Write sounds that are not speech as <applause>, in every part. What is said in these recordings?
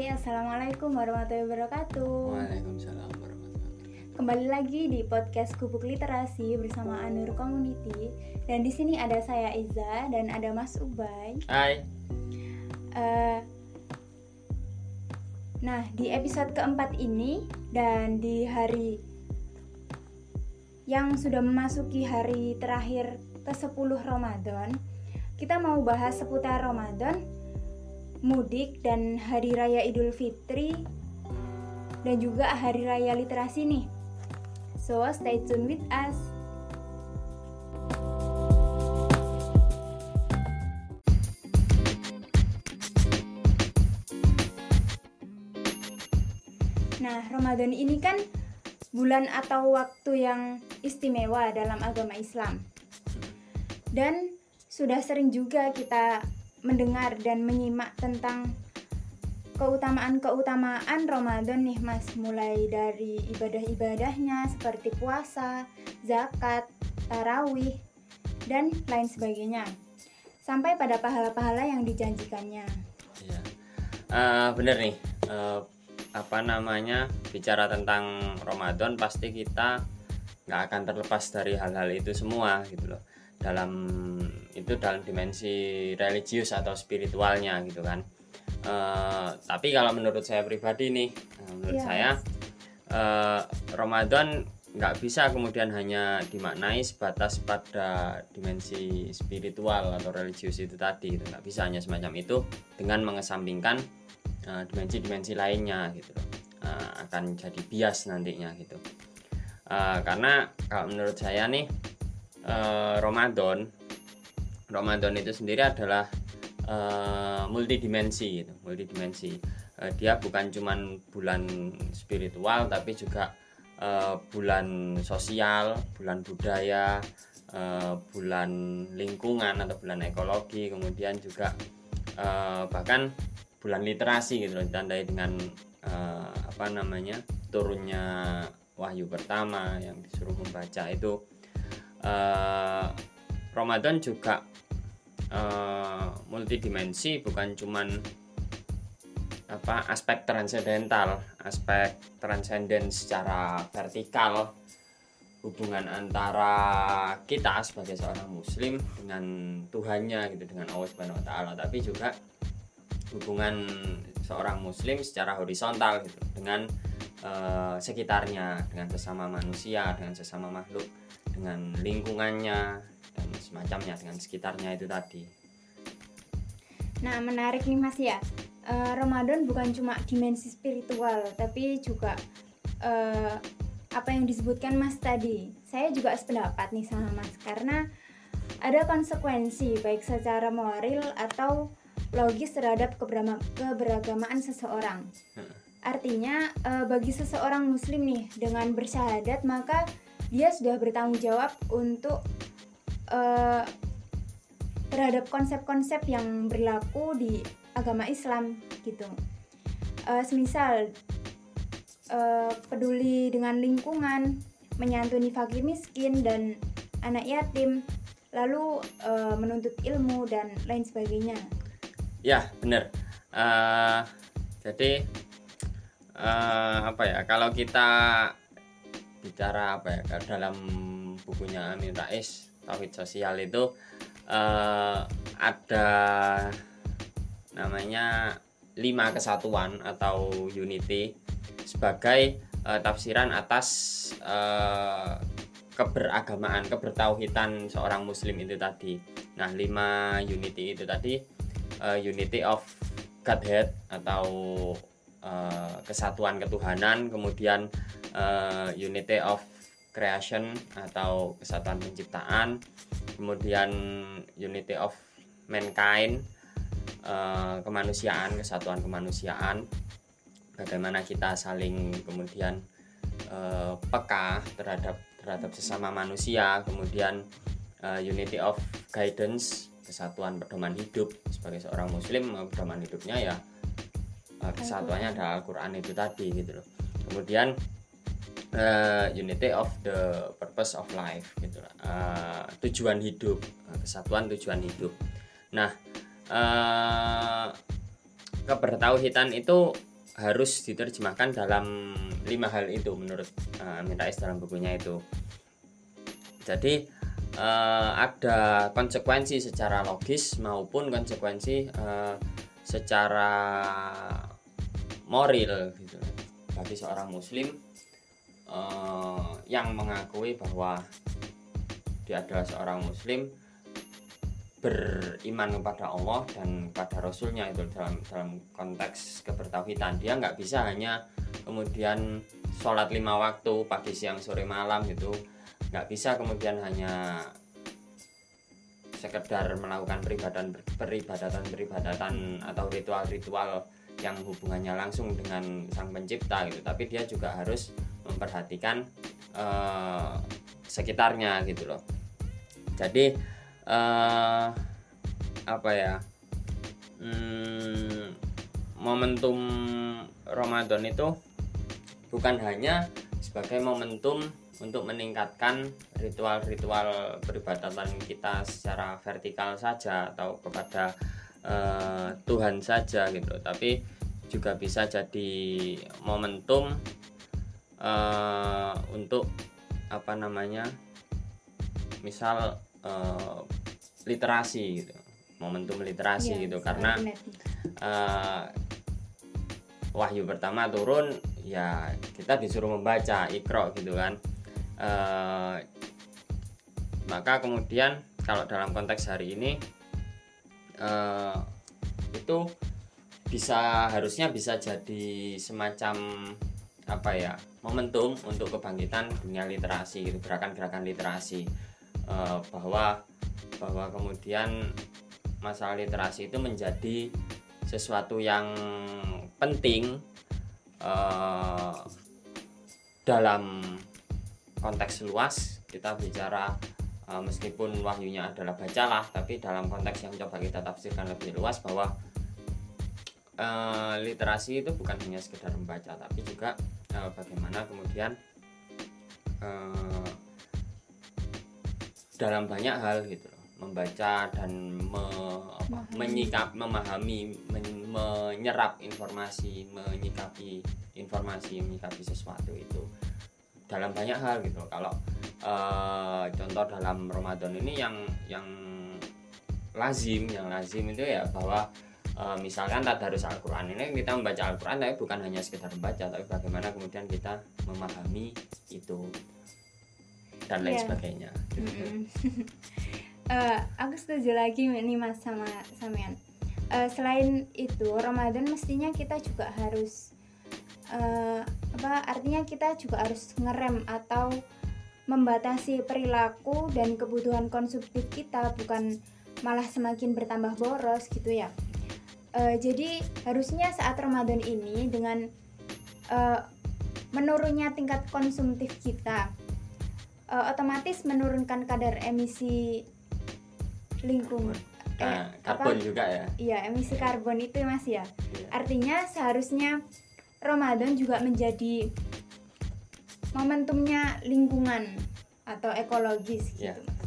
Hai, Assalamualaikum warahmatullahi wabarakatuh. Waalaikumsalam warahmatullahi Kembali lagi di podcast Kubuk Literasi bersama Anur Community. Dan di sini ada saya Iza dan ada Mas Ubay. Hai. Eh, Nah, di episode keempat ini dan di hari yang sudah memasuki hari terakhir ke-10 Ramadan, kita mau bahas seputar Ramadan, mudik dan hari raya Idul Fitri dan juga hari raya literasi nih. So, stay tune with us. Nah, Ramadan ini kan bulan atau waktu yang istimewa dalam agama Islam. Dan sudah sering juga kita mendengar dan menyimak tentang keutamaan-keutamaan Ramadan nih Mas, mulai dari ibadah-ibadahnya seperti puasa, zakat, tarawih, dan lain sebagainya. Sampai pada pahala-pahala yang dijanjikannya. Iya Eh, Bener nih eh, Apa namanya Bicara tentang Ramadan Pasti kita nggak akan terlepas dari hal-hal itu semua gitu loh dalam itu dalam dimensi religius atau spiritualnya gitu kan Eh, tapi kalau menurut saya pribadi nih eh, menurut Iya, saya eh, Ramadan nggak bisa kemudian hanya dimaknai sebatas pada dimensi spiritual atau religius itu tadi gitu. nggak bisa hanya semacam itu dengan mengesampingkan eh, dimensi-dimensi lainnya gitu. Eh, akan jadi bias nantinya gitu Eh, karena kalau menurut saya nih eh, Ramadan. Ramadan itu sendiri adalah eh, multidimensi gitu multidimensi. Eh, dia bukan cuman bulan spiritual tapi juga eh, bulan sosial bulan budaya eh, bulan lingkungan atau bulan ekologi kemudian juga eh, bahkan bulan literasi gitu loh ditandai dengan eh, apa namanya turunnya wahyu pertama yang disuruh membaca itu eh, Ramadan juga eh, multidimensi bukan cuman apa aspek transendental aspek transenden secara vertikal hubungan antara kita sebagai seorang muslim dengan Tuhannya gitu dengan Allah Subhanahu wa taala tapi juga hubungan seorang muslim secara horizontal gitu dengan eh, sekitarnya dengan sesama manusia dengan sesama makhluk dengan lingkungannya dan semacamnya dengan sekitarnya itu tadi Nah, menarik nih Mas ya. Eh, Ramadan bukan cuma dimensi spiritual, tapi juga eh, apa yang disebutkan Mas tadi. Saya juga sependapat nih sama Mas karena ada konsekuensi baik secara moral atau logis terhadap keberagamaan seseorang. Artinya eh, bagi seseorang muslim nih dengan bersyahadat maka dia sudah bertanggung jawab untuk eh, terhadap konsep-konsep yang berlaku di agama Islam gitu. Eh, semisal eh, peduli dengan lingkungan, menyantuni fakir miskin dan anak yatim, lalu eh, menuntut ilmu dan lain sebagainya. Ya, benar. Eh, jadi eh, apa ya? Kalau kita bicara apa ya? Dalam bukunya Amin Rais Tauhid Sosial itu eh, ada namanya lima kesatuan atau unity sebagai eh, tafsiran atas eh, keberagamaan, kebertauhidan seorang muslim itu tadi. Nah, lima unity itu tadi uh, unity of Godhead atau uh, kesatuan ketuhanan, kemudian uh, unity of creation atau kesatuan penciptaan, kemudian unity of mankind, uh, kemanusiaan, kesatuan kemanusiaan, bagaimana kita saling kemudian uh, peka terhadap terhadap sesama manusia, kemudian uh, unity of guidance kesatuan pedoman hidup. Sebagai seorang muslim pedoman hidupnya ya uh, kesatuannya ada Al-Quran itu tadi gitu loh. Kemudian uh, unity of the purpose of life gitu. Uh, tujuan hidup uh, kesatuan tujuan hidup nah uh, kebertauhidan itu harus diterjemahkan dalam lima hal itu menurut uh, Amin Rais dalam bukunya itu. Jadi uh, ada konsekuensi secara logis maupun konsekuensi uh, secara moral gitu bagi seorang muslim uh, yang mengakui bahwa dia adalah seorang muslim beriman kepada Allah dan kepada Rasulnya itu dalam dalam konteks kebertauhidan dia nggak bisa hanya kemudian sholat lima waktu pagi siang sore malam gitu. Nggak bisa kemudian hanya sekedar melakukan peribadatan peribadatan peribadatan atau ritual-ritual yang hubungannya langsung dengan sang pencipta gitu. Tapi dia juga harus memperhatikan uh, sekitarnya gitu loh. Jadi uh, apa ya hmm, momentum Ramadan itu bukan hanya sebagai momentum untuk meningkatkan ritual-ritual peribadatan kita secara vertikal saja atau kepada uh, Tuhan saja gitu tapi juga bisa jadi momentum uh, untuk apa namanya misal uh, literasi gitu momentum literasi ya, gitu karena uh, wahyu pertama turun ya kita disuruh membaca ikro gitu kan. Uh, maka kemudian kalau dalam konteks hari ini uh, itu bisa harusnya bisa jadi semacam apa ya momentum untuk kebangkitan dunia literasi gitu gerakan-gerakan literasi. Uh, bahwa bahwa kemudian masalah literasi itu menjadi sesuatu yang penting uh, dalam konteks luas. Kita bicara uh, meskipun wahyunya adalah bacalah tapi dalam konteks yang coba kita tafsirkan lebih luas bahwa uh, literasi itu bukan hanya sekedar membaca tapi juga uh, bagaimana kemudian uh, dalam banyak hal gitu loh membaca dan me, apa, menyikap memahami men, menyerap informasi menyikapi informasi menyikapi sesuatu itu dalam banyak hal gitu kalau uh, contoh dalam Ramadan ini yang yang lazim yang lazim itu ya bahwa uh, misalkan tadarus Al-Quran ini kita membaca Al-Quran tapi bukan hanya sekedar membaca tapi bagaimana kemudian kita memahami itu dan lain yeah. sebagainya mm -hmm. uh, aku setuju lagi nih mas sama samian uh, selain itu Ramadan mestinya kita juga harus uh, apa artinya kita juga harus ngerem atau membatasi perilaku dan kebutuhan konsumtif kita bukan malah semakin bertambah boros gitu ya uh, jadi harusnya saat Ramadan ini dengan uh, menurunnya tingkat konsumtif kita uh, otomatis menurunkan kadar emisi lingkungan eh, karbon apa? juga ya iya emisi karbon itu mas ya iya. artinya seharusnya Ramadan juga menjadi momentumnya lingkungan atau ekologis gitu iya.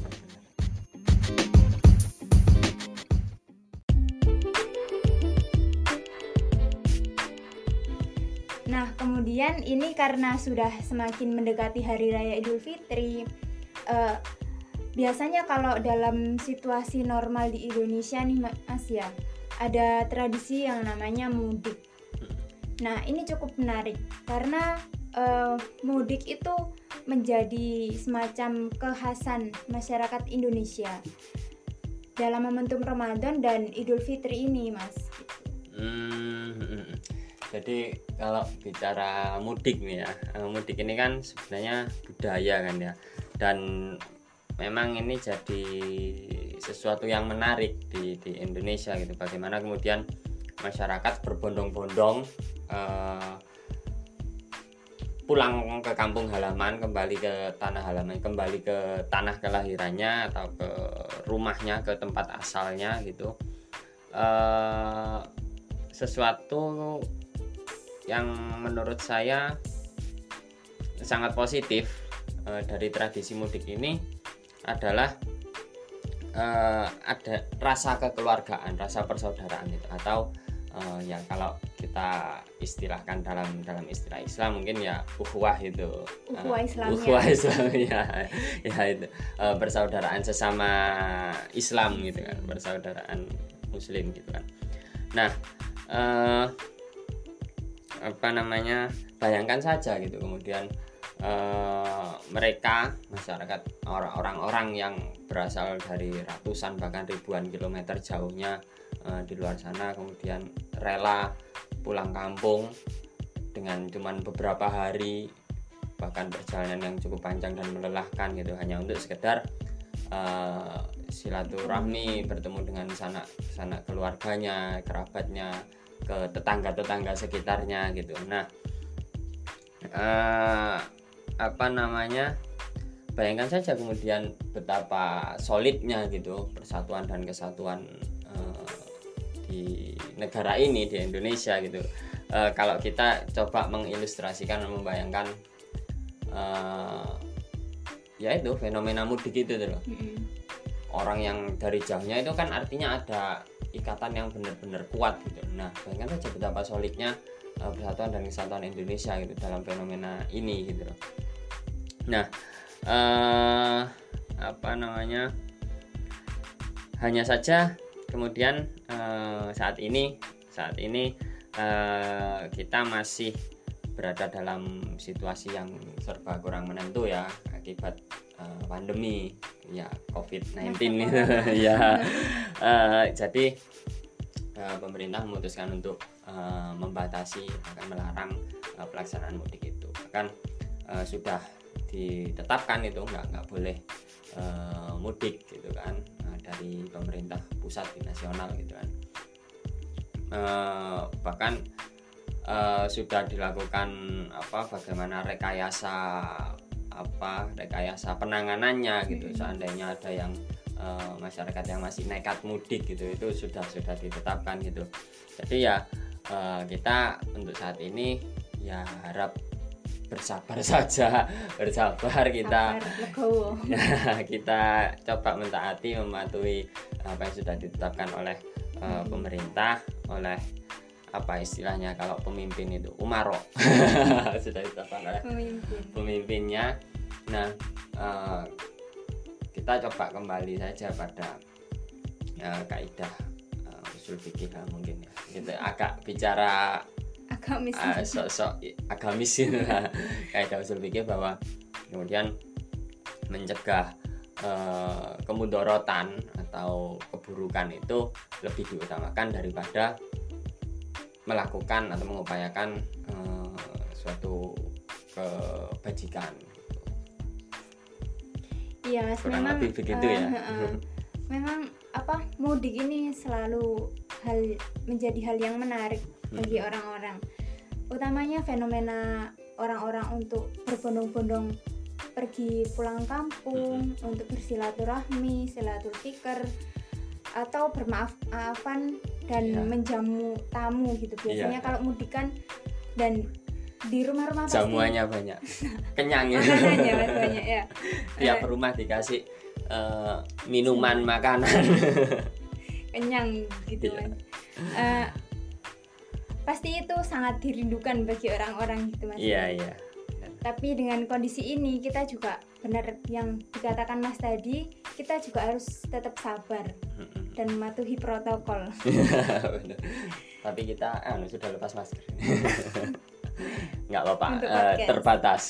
Kemudian ini karena sudah semakin mendekati hari raya Idul Fitri, uh, biasanya kalau dalam situasi normal di Indonesia nih Mas ya ada tradisi yang namanya mudik. Nah ini cukup menarik karena uh, mudik itu menjadi semacam kekhasan masyarakat Indonesia dalam momentum Ramadan dan Idul Fitri ini Mas. Hmm, jadi kalau bicara mudik nih ya eh, mudik ini kan sebenarnya budaya kan ya. Dan memang ini jadi sesuatu yang menarik di, di Indonesia gitu. Bagaimana kemudian masyarakat berbondong-bondong uh, pulang ke kampung halaman kembali ke tanah halaman kembali ke tanah kelahirannya atau ke rumahnya ke tempat asalnya gitu. Uh, sesuatu yang menurut saya sangat positif uh, dari tradisi mudik ini adalah uh, ada rasa kekeluargaan, rasa persaudaraan itu. Atau uh, ya kalau kita istilahkan dalam dalam istilah Islam mungkin ya uhwah itu. Ukhuwah Islamiyah. ukhuwah Islamiyah <laughs> ya. Itu. Uh, persaudaraan sesama Islam gitu kan. Persaudaraan Muslim gitu kan. Nah uh, apa namanya bayangkan saja gitu. Kemudian eh, mereka masyarakat orang- orang-orang yang berasal dari ratusan bahkan ribuan kilometer jauhnya eh, di luar sana kemudian rela pulang kampung dengan cuman beberapa hari bahkan perjalanan yang cukup panjang dan melelahkan gitu. Hanya untuk sekedar eh, silaturahmi bertemu dengan sanak sanak keluarganya kerabatnya ke tetangga-tetangga sekitarnya gitu. Nah eh, apa namanya? Bayangkan saja kemudian betapa solidnya gitu persatuan dan kesatuan eh, di negara ini di Indonesia gitu. Eh, kalau kita coba mengilustrasikan dan membayangkan eh, ya itu fenomena mudik itu tuh loh. Mm-mm. orang yang dari jauhnya itu kan artinya ada ikatan yang benar-benar kuat gitu. Nah, bayangkan saja betapa solidnya uh, persatuan dan kesatuan Indonesia gitu dalam fenomena ini gitu. Nah, eh apa namanya? Hanya saja kemudian eh, saat ini saat ini eh, kita masih berada dalam situasi yang serba kurang menentu ya akibat eh, pandemi. Ya COVID-19 itu <laughs> ya. Eh, jadi eh, pemerintah memutuskan untuk eh, membatasi akan melarang eh, pelaksanaan mudik itu. Bahkan eh, sudah ditetapkan itu nggak nggak boleh eh, mudik gitu kan eh, dari pemerintah pusat di nasional gitu kan. Eh, bahkan eh, sudah dilakukan apa bagaimana rekayasa apa rekayasa penanganannya gitu Hmm. seandainya ada yang eh, masyarakat yang masih nekat mudik gitu itu sudah sudah ditetapkan gitu jadi ya eh, kita untuk saat ini ya harap bersabar <laughs> saja bersabar kita <laughs> kita coba mentaati mematuhi apa yang sudah ditetapkan oleh uh, Hmm. pemerintah oleh apa istilahnya kalau pemimpin itu umaro. <laughs> Sudah ditetapkan oleh Pemimpin. pemimpinnya. Nah uh, kita coba kembali saja pada uh, kaidah uh, usul fikih lah mungkin ya. Gitu agak bicara Agamis. uh, sok-sok agamis gitu lah. Kaidah usul fikih bahwa kemudian mencegah eh, kemudorotan atau keburukan itu lebih diutamakan daripada melakukan atau mengupayakan eh, suatu kebajikan Iya, Mas, kurang memang lebih begitu eh, ya heeh. memang apa mudik ini selalu hal menjadi hal yang menarik bagi Hmm. orang-orang. Utamanya fenomena orang-orang untuk berbondong-bondong pergi pulang kampung untuk bersilaturahmi, silaturfikir atau bermaaf-maafan dan Iya. menjamu tamu gitu. Biasanya Iya. kalau mudik kan dan di rumah-rumah pasti jamuannya banyak <laughs> kenyang ya makanannya banyak ya. tiap Eh, rumah dikasih eh, minuman makanan <laughs> kenyang gitu Iya. kan Eh, pasti itu sangat dirindukan bagi orang-orang gitu mas iya iya tapi dengan kondisi ini kita juga benar yang dikatakan mas tadi kita juga harus tetap sabar dan mematuhi protokol. <laughs> Tapi kita eh, sudah lepas masker. <laughs> Nggak apa-apa, podcast. terbatas.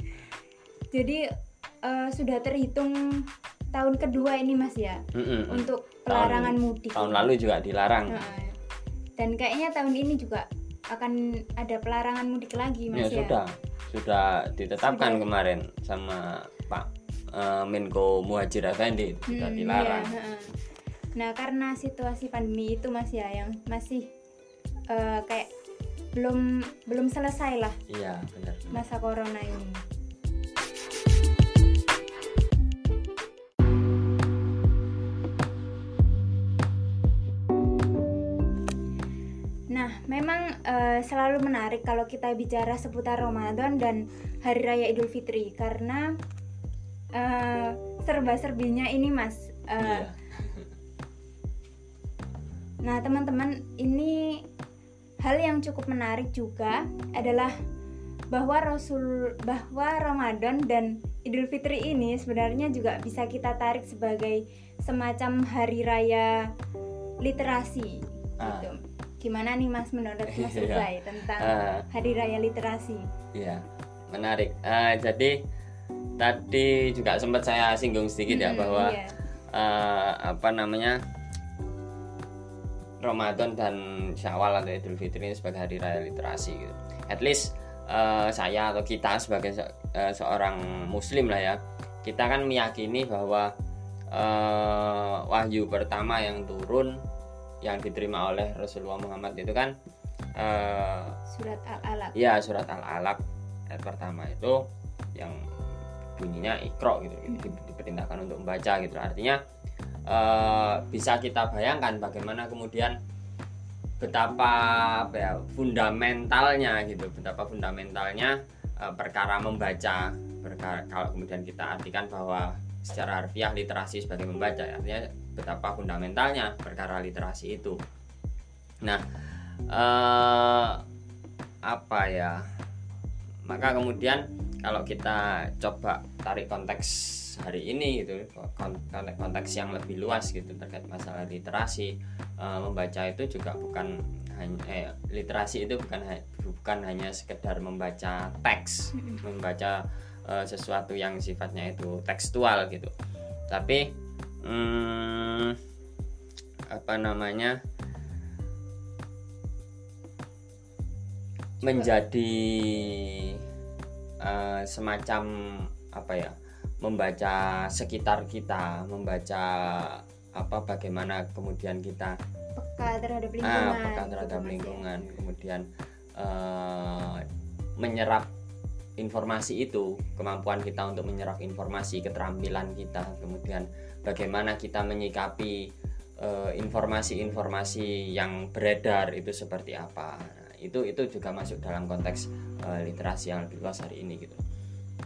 <laughs> jadi eh, sudah terhitung tahun kedua ini mas ya Mm-mm. untuk pelarangan mudik Tahun lalu juga dilarang. Dan kayaknya tahun ini juga akan ada pelarangan mudik lagi Ya, mas ya, sudah, sudah ditetapkan Sudah. kemarin sama Pak eh, Menko Muhajir Effendi sudah Hmm, dilarang. iya. Nah, karena situasi pandemi itu Mas ya yang masih eh, kayak belum belum selesai lah Iya, benar. masa corona ini. Nah, memang eh, selalu menarik kalau kita bicara seputar Ramadan dan Hari Raya Idul Fitri karena eh, serba-serbinya ini, Mas. Eh, Iya. Nah, teman-teman, ini hal yang cukup menarik juga adalah bahwa Rasul bahwa Ramadan dan Idul Fitri ini sebenarnya juga bisa kita tarik sebagai semacam hari raya literasi Ah. gitu. Gimana nih Mas menurut Mas <laughs> Iya. Ubay tentang Ah. hari raya literasi? Iya, menarik. Eh, jadi tadi juga sempat saya singgung sedikit ya Mm, bahwa iya. eh, apa namanya Ramadan dan Syawal atau Idul Fitri ini sebagai hari raya literasi gitu. At least eh, saya atau kita sebagai se- eh, seorang Muslim lah ya, kita kan meyakini bahwa eh, wahyu pertama yang turun yang diterima oleh Rasulullah Muhammad itu kan eh, Surat Al-Alaq. Ya surat Al-Alaq ayat pertama itu yang bunyinya ikro gitu, di- diperintahkan untuk membaca gitu. Artinya eh, bisa kita bayangkan bagaimana kemudian betapa apa ya fundamentalnya gitu, betapa fundamentalnya eh, perkara membaca. Perkara, kalau kemudian kita artikan bahwa secara harfiah literasi sebagai membaca, artinya betapa fundamentalnya perkara literasi itu. Nah, eh apa ya maka kemudian kalau kita coba tarik konteks hari ini gitu kon- konteks konteks yang lebih luas gitu terkait masalah literasi eh, membaca itu juga bukan hanya eh, literasi itu bukan bukan hanya sekedar membaca teks membaca eh, sesuatu yang sifatnya itu tekstual gitu. Tapi hmm, apa namanya menjadi eh, semacam apa ya membaca sekitar kita membaca apa bagaimana kemudian kita Peka terhadap lingkungan. ah, peka gitu, terhadap ya. lingkungan kemudian eh, menyerap informasi itu kemampuan kita untuk menyerap informasi keterampilan kita kemudian bagaimana kita menyikapi eh, informasi-informasi yang beredar itu seperti apa Nah, itu itu juga masuk dalam konteks eh, literasi yang lebih luas hari ini gitu.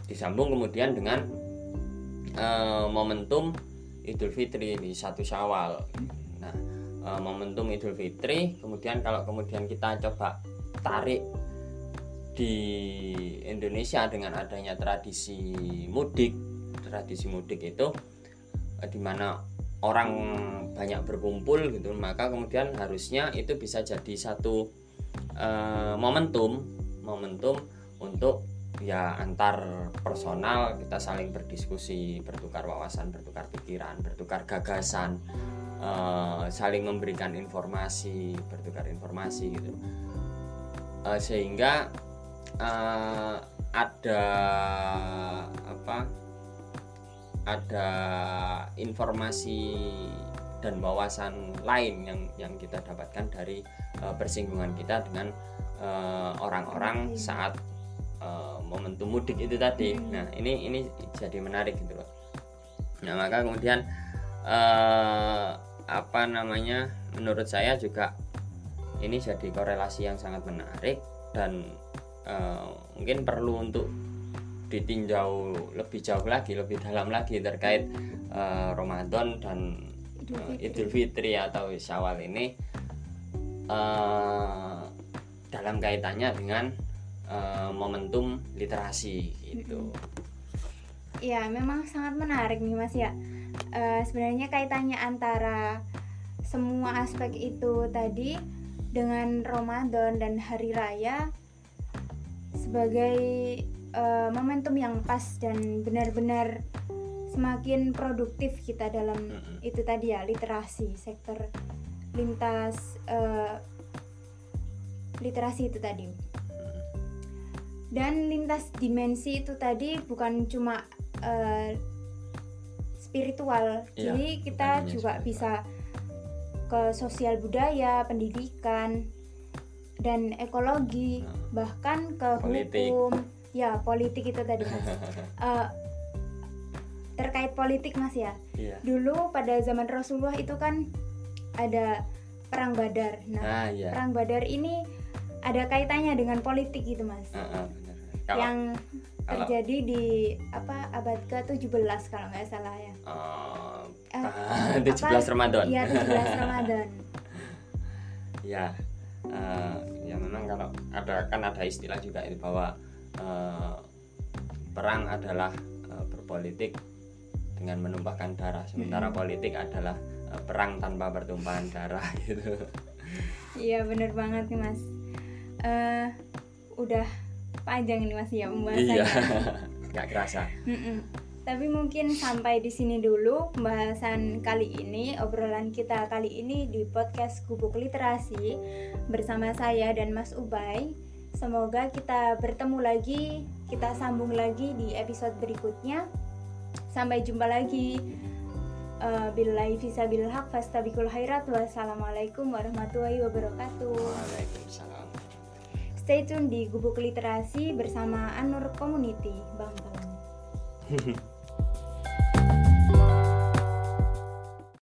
Disambung kemudian dengan eh, momentum Idul Fitri di satu Syawal. Nah eh, momentum Idul Fitri kemudian kalau kemudian kita coba tarik di Indonesia dengan adanya tradisi mudik tradisi mudik itu di mana orang banyak berkumpul gitu maka kemudian harusnya itu bisa jadi satu eh, momentum momentum untuk ya antar personal kita saling berdiskusi bertukar wawasan bertukar pikiran bertukar gagasan eh, saling memberikan informasi bertukar informasi gitu. Eh, sehingga eh, ada apa ada informasi dan wawasan lain yang yang kita dapatkan dari eh, persinggungan kita dengan eh, orang-orang saat eh, momentum mudik itu tadi. Hmm. Nah ini ini jadi menarik gitu loh. Nah maka kemudian eh, apa namanya menurut saya juga ini jadi korelasi yang sangat menarik dan eh, mungkin perlu untuk ditinjau lebih jauh lagi lebih dalam lagi terkait eh, Ramadan dan Idul Fitri. Idul Fitri atau Syawal ini eh, dalam kaitannya dengan eh, momentum literasi gitu. Ya, memang sangat menarik nih Mas ya. Eh, sebenarnya kaitannya antara semua aspek itu tadi dengan Ramadan dan hari raya sebagai eh, momentum yang pas dan benar-benar semakin produktif kita dalam itu tadi ya literasi sektor lintas eh, literasi itu tadi dan lintas dimensi itu tadi bukan cuma eh, spiritual Iya, jadi kita juga spiritual. bisa ke sosial budaya pendidikan dan ekologi Nah. bahkan ke Politik. hukum ya politik itu tadi mas <laughs> Eh, terkait politik mas ya Iya. dulu pada zaman Rasulullah itu kan ada perang Badar nah Nah, iya. perang Badar ini ada kaitannya dengan politik gitu mas Heeh, benar. Kalau yang kalau- terjadi di apa abad ke-17 kalau nggak salah ya eh, <laughs> Eh, 17 Ramadan. Iya 17 <laughs> Ramadan ya eh, ya kalau ada kan ada istilah juga itu bahwa eh, perang adalah eh, berpolitik dengan menumpahkan darah sementara Mm-mm. politik adalah eh, perang tanpa pertumpahan darah <laughs> gitu Iya bener banget nih mas. Udah panjang ini mas ya pembahasannya. iya <laughs> nggak kerasa Mm-mm. Tapi mungkin sampai di sini dulu pembahasan kali ini, obrolan kita kali ini di podcast Gubuk Literasi bersama saya dan Mas Ubay. Semoga kita bertemu lagi, kita sambung lagi di episode berikutnya. Sampai jumpa lagi. Uh, Billahi fisabil haq fastabikul khairat wassalamualaikum warahmatullahi wabarakatuh. Waalaikumsalam Stay tune di Gubuk Literasi bersama Anur Community Bangkalan. <laughs>